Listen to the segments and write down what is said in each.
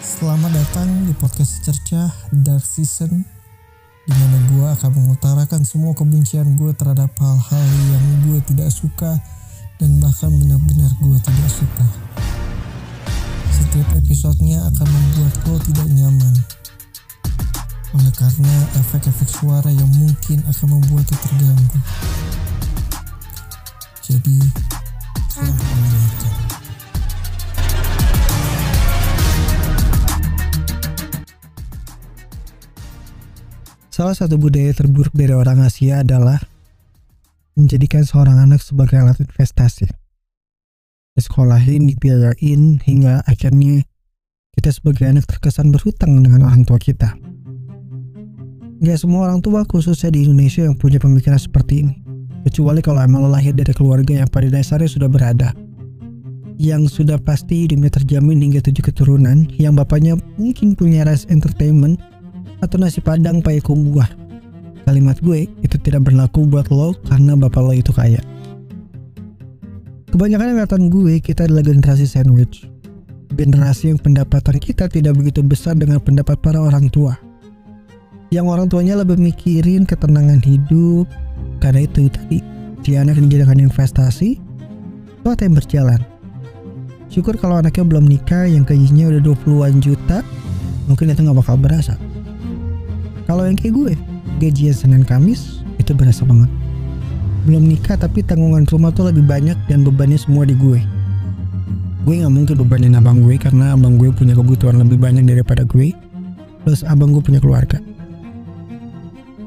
Selamat datang di podcast Cercah Dark Season di mana gue akan mengutarakan semua kebencian gue terhadap hal-hal yang gue tidak suka dan bahkan benar-benar gue tidak suka. Setiap episodenya akan membuat lo tidak nyaman. Oleh karena efek-efek suara yang mungkin akan membuat lo terganggu. Jadi, Salah satu budaya terburuk dari orang Asia adalah menjadikan seorang anak sebagai alat investasi. Disekolahin, dibiayain, hingga akhirnya kita sebagai anak terkesan berhutang dengan orang tua kita. Gak semua orang tua khususnya di Indonesia yang punya pemikiran seperti ini. Kecuali kalau emang lahir dari keluarga yang pada dasarnya sudah berada. Yang sudah pasti hidupnya terjamin hingga tujuh keturunan, yang bapaknya mungkin punya ras entertainment, atau nasi padang payakum buah. Kalimat gue itu tidak berlaku buat lo karena bapak lo itu kaya. Kebanyakan angkatan gue kita adalah generasi sandwich. Generasi yang pendapatan kita tidak begitu besar dengan pendapat para orang tua. Yang orang tuanya lebih mikirin ketenangan hidup, karena itu tadi si anak dijadikan investasi, itu yang berjalan. Syukur kalau anaknya belum nikah yang gajinya udah 20-an juta, mungkin itu nggak bakal berasa. Kalau yang kayak gue, gajian Senin Kamis itu berasa banget. Belum nikah tapi tanggungan rumah tuh lebih banyak dan bebannya semua di gue. Gue gak mungkin bebanin abang gue karena abang gue punya kebutuhan lebih banyak daripada gue. Plus abang gue punya keluarga.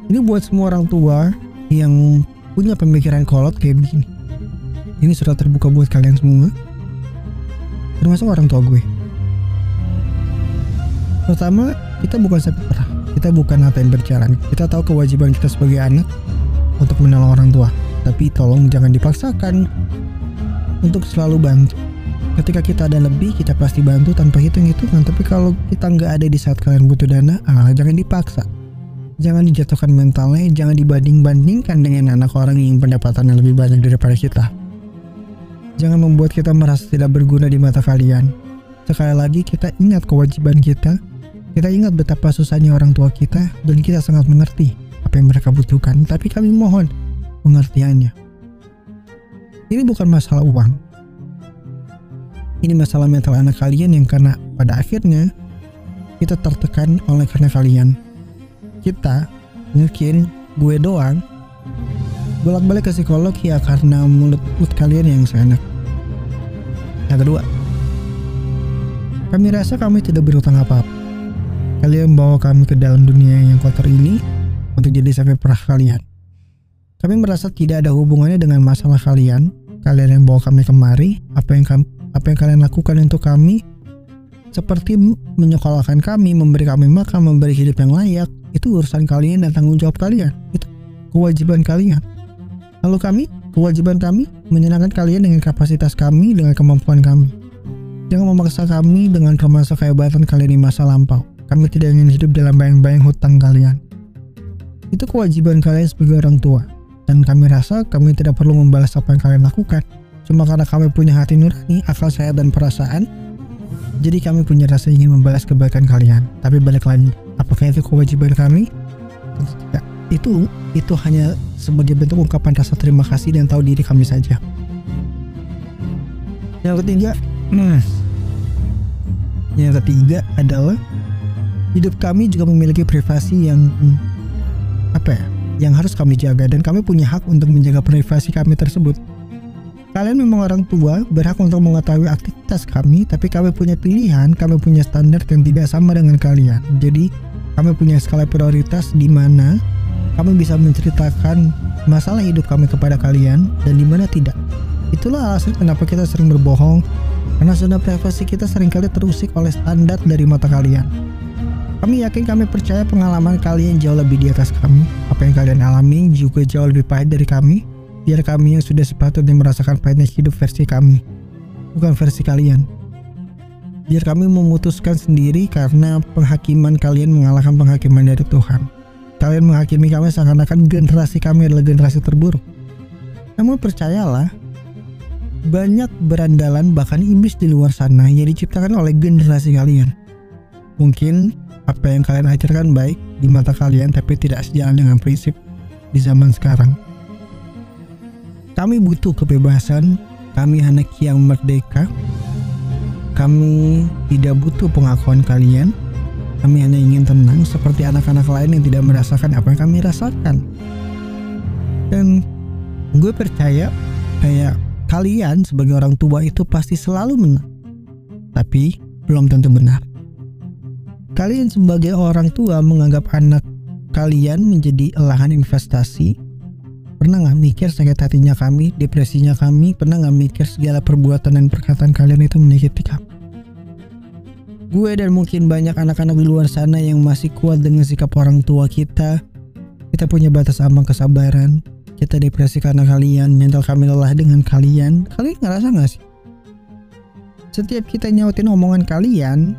Ini buat semua orang tua yang punya pemikiran kolot kayak begini. Ini sudah terbuka buat kalian semua. Termasuk orang tua gue. Pertama, kita bukan perah kita bukan ngatain berjalan. Kita tahu kewajiban kita sebagai anak untuk menolong orang tua. Tapi tolong jangan dipaksakan untuk selalu bantu. Ketika kita ada lebih kita pasti bantu tanpa hitung-hitungan. Tapi kalau kita nggak ada di saat kalian butuh dana ah, jangan dipaksa. Jangan dijatuhkan mentalnya jangan dibanding-bandingkan dengan anak orang yang pendapatannya lebih banyak daripada kita. Jangan membuat kita merasa tidak berguna di mata kalian. Sekali lagi kita ingat kewajiban kita kita ingat betapa susahnya orang tua kita dan kita sangat mengerti apa yang mereka butuhkan, tapi kami mohon pengertiannya. Ini bukan masalah uang. Ini masalah mental anak kalian yang karena pada akhirnya kita tertekan oleh karena kalian. Kita mungkin gue doang bolak-balik ke psikolog ya karena mulut, mulut kalian yang seenak. Yang kedua, kami rasa kami tidak berutang apa-apa Kalian bawa kami ke dalam dunia yang kotor ini untuk jadi sampai perah kalian. Kami merasa tidak ada hubungannya dengan masalah kalian. Kalian yang bawa kami kemari, apa yang apa yang kalian lakukan untuk kami seperti menyekolahkan kami, memberi kami makan, memberi hidup yang layak, itu urusan kalian dan tanggung jawab kalian. Itu kewajiban kalian. Lalu kami, kewajiban kami menyenangkan kalian dengan kapasitas kami, dengan kemampuan kami. Jangan memaksa kami dengan kemasa kehebatan kalian di masa lampau. Kami tidak ingin hidup dalam bayang-bayang hutang kalian. Itu kewajiban kalian sebagai orang tua. Dan kami rasa kami tidak perlu membalas apa yang kalian lakukan. Cuma karena kami punya hati nurani, akal sehat dan perasaan, jadi kami punya rasa ingin membalas kebaikan kalian. Tapi balik lagi, apakah itu kewajiban kami? Tidak. Itu itu hanya sebagai bentuk ungkapan rasa terima kasih dan tahu diri kami saja. Yang ketiga, hmm, yang ketiga adalah hidup kami juga memiliki privasi yang apa ya yang harus kami jaga. Dan kami punya hak untuk menjaga privasi kami tersebut. Kalian memang orang tua berhak untuk mengetahui aktivitas kami tapi kami punya pilihan kami punya standar yang tidak sama dengan kalian. Jadi kami punya skala prioritas di mana kami bisa menceritakan masalah hidup kami kepada kalian dan di mana tidak. Itulah alasan kenapa kita sering berbohong karena zona privasi kita sering kali terusik oleh standar dari mata kalian kami yakin kami percaya pengalaman kalian jauh lebih di atas kami. Apa yang kalian alami juga jauh lebih pahit dari kami. Biar kami yang sudah sepatutnya merasakan pahitnya hidup versi kami, bukan versi kalian. Biar kami memutuskan sendiri karena penghakiman kalian mengalahkan penghakiman dari Tuhan. Kalian menghakimi kami seakan-akan generasi kami adalah generasi terburuk. Namun percayalah, banyak berandalan bahkan iblis di luar sana yang diciptakan oleh generasi kalian Mungkin apa yang kalian ajarkan baik di mata kalian tapi tidak sejalan dengan prinsip di zaman sekarang. Kami butuh kebebasan, kami anak yang merdeka. Kami tidak butuh pengakuan kalian. Kami hanya ingin tenang seperti anak-anak lain yang tidak merasakan apa yang kami rasakan. Dan gue percaya kayak kalian sebagai orang tua itu pasti selalu menang. Tapi belum tentu benar. Kalian sebagai orang tua menganggap anak kalian menjadi lahan investasi. Pernah nggak mikir sakit hatinya kami, depresinya kami? Pernah nggak mikir segala perbuatan dan perkataan kalian itu menyakiti kami? Gue dan mungkin banyak anak-anak di luar sana yang masih kuat dengan sikap orang tua kita. Kita punya batas aman kesabaran. Kita depresi karena kalian, mental kami lelah dengan kalian. Kalian ngerasa nggak sih? Setiap kita nyautin omongan kalian,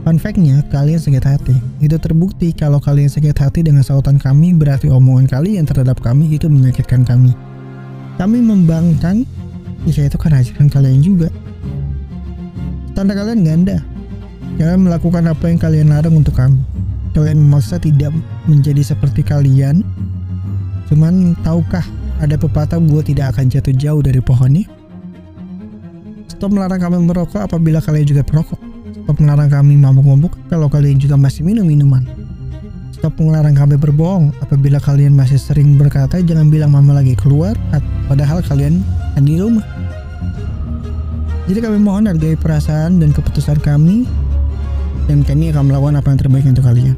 Fun fact-nya, kalian sakit hati. Itu terbukti kalau kalian sakit hati dengan sautan kami, berarti omongan kalian terhadap kami itu menyakitkan kami. Kami membangkang, ya itu kan ajaran kalian juga. Tanda kalian ganda. Kalian melakukan apa yang kalian larang untuk kami. Kalian memaksa tidak menjadi seperti kalian. Cuman tahukah ada pepatah gue tidak akan jatuh jauh dari pohonnya? Stop melarang kami merokok apabila kalian juga perokok. Stop melarang kami mabuk-mabuk kalau kalian juga masih minum minuman. Stop melarang kami berbohong apabila kalian masih sering berkata jangan bilang mama lagi keluar padahal kalian di rumah. Jadi kami mohon hargai perasaan dan keputusan kami dan kami akan melakukan apa yang terbaik untuk kalian.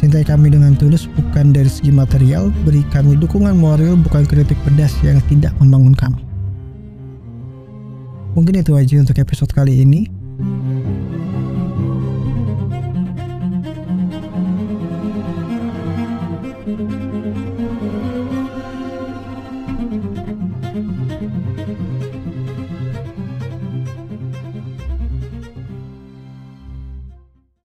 Cintai kami dengan tulus bukan dari segi material, beri kami dukungan moral bukan kritik pedas yang tidak membangun kami. Mungkin itu aja untuk episode kali ini. なるほど。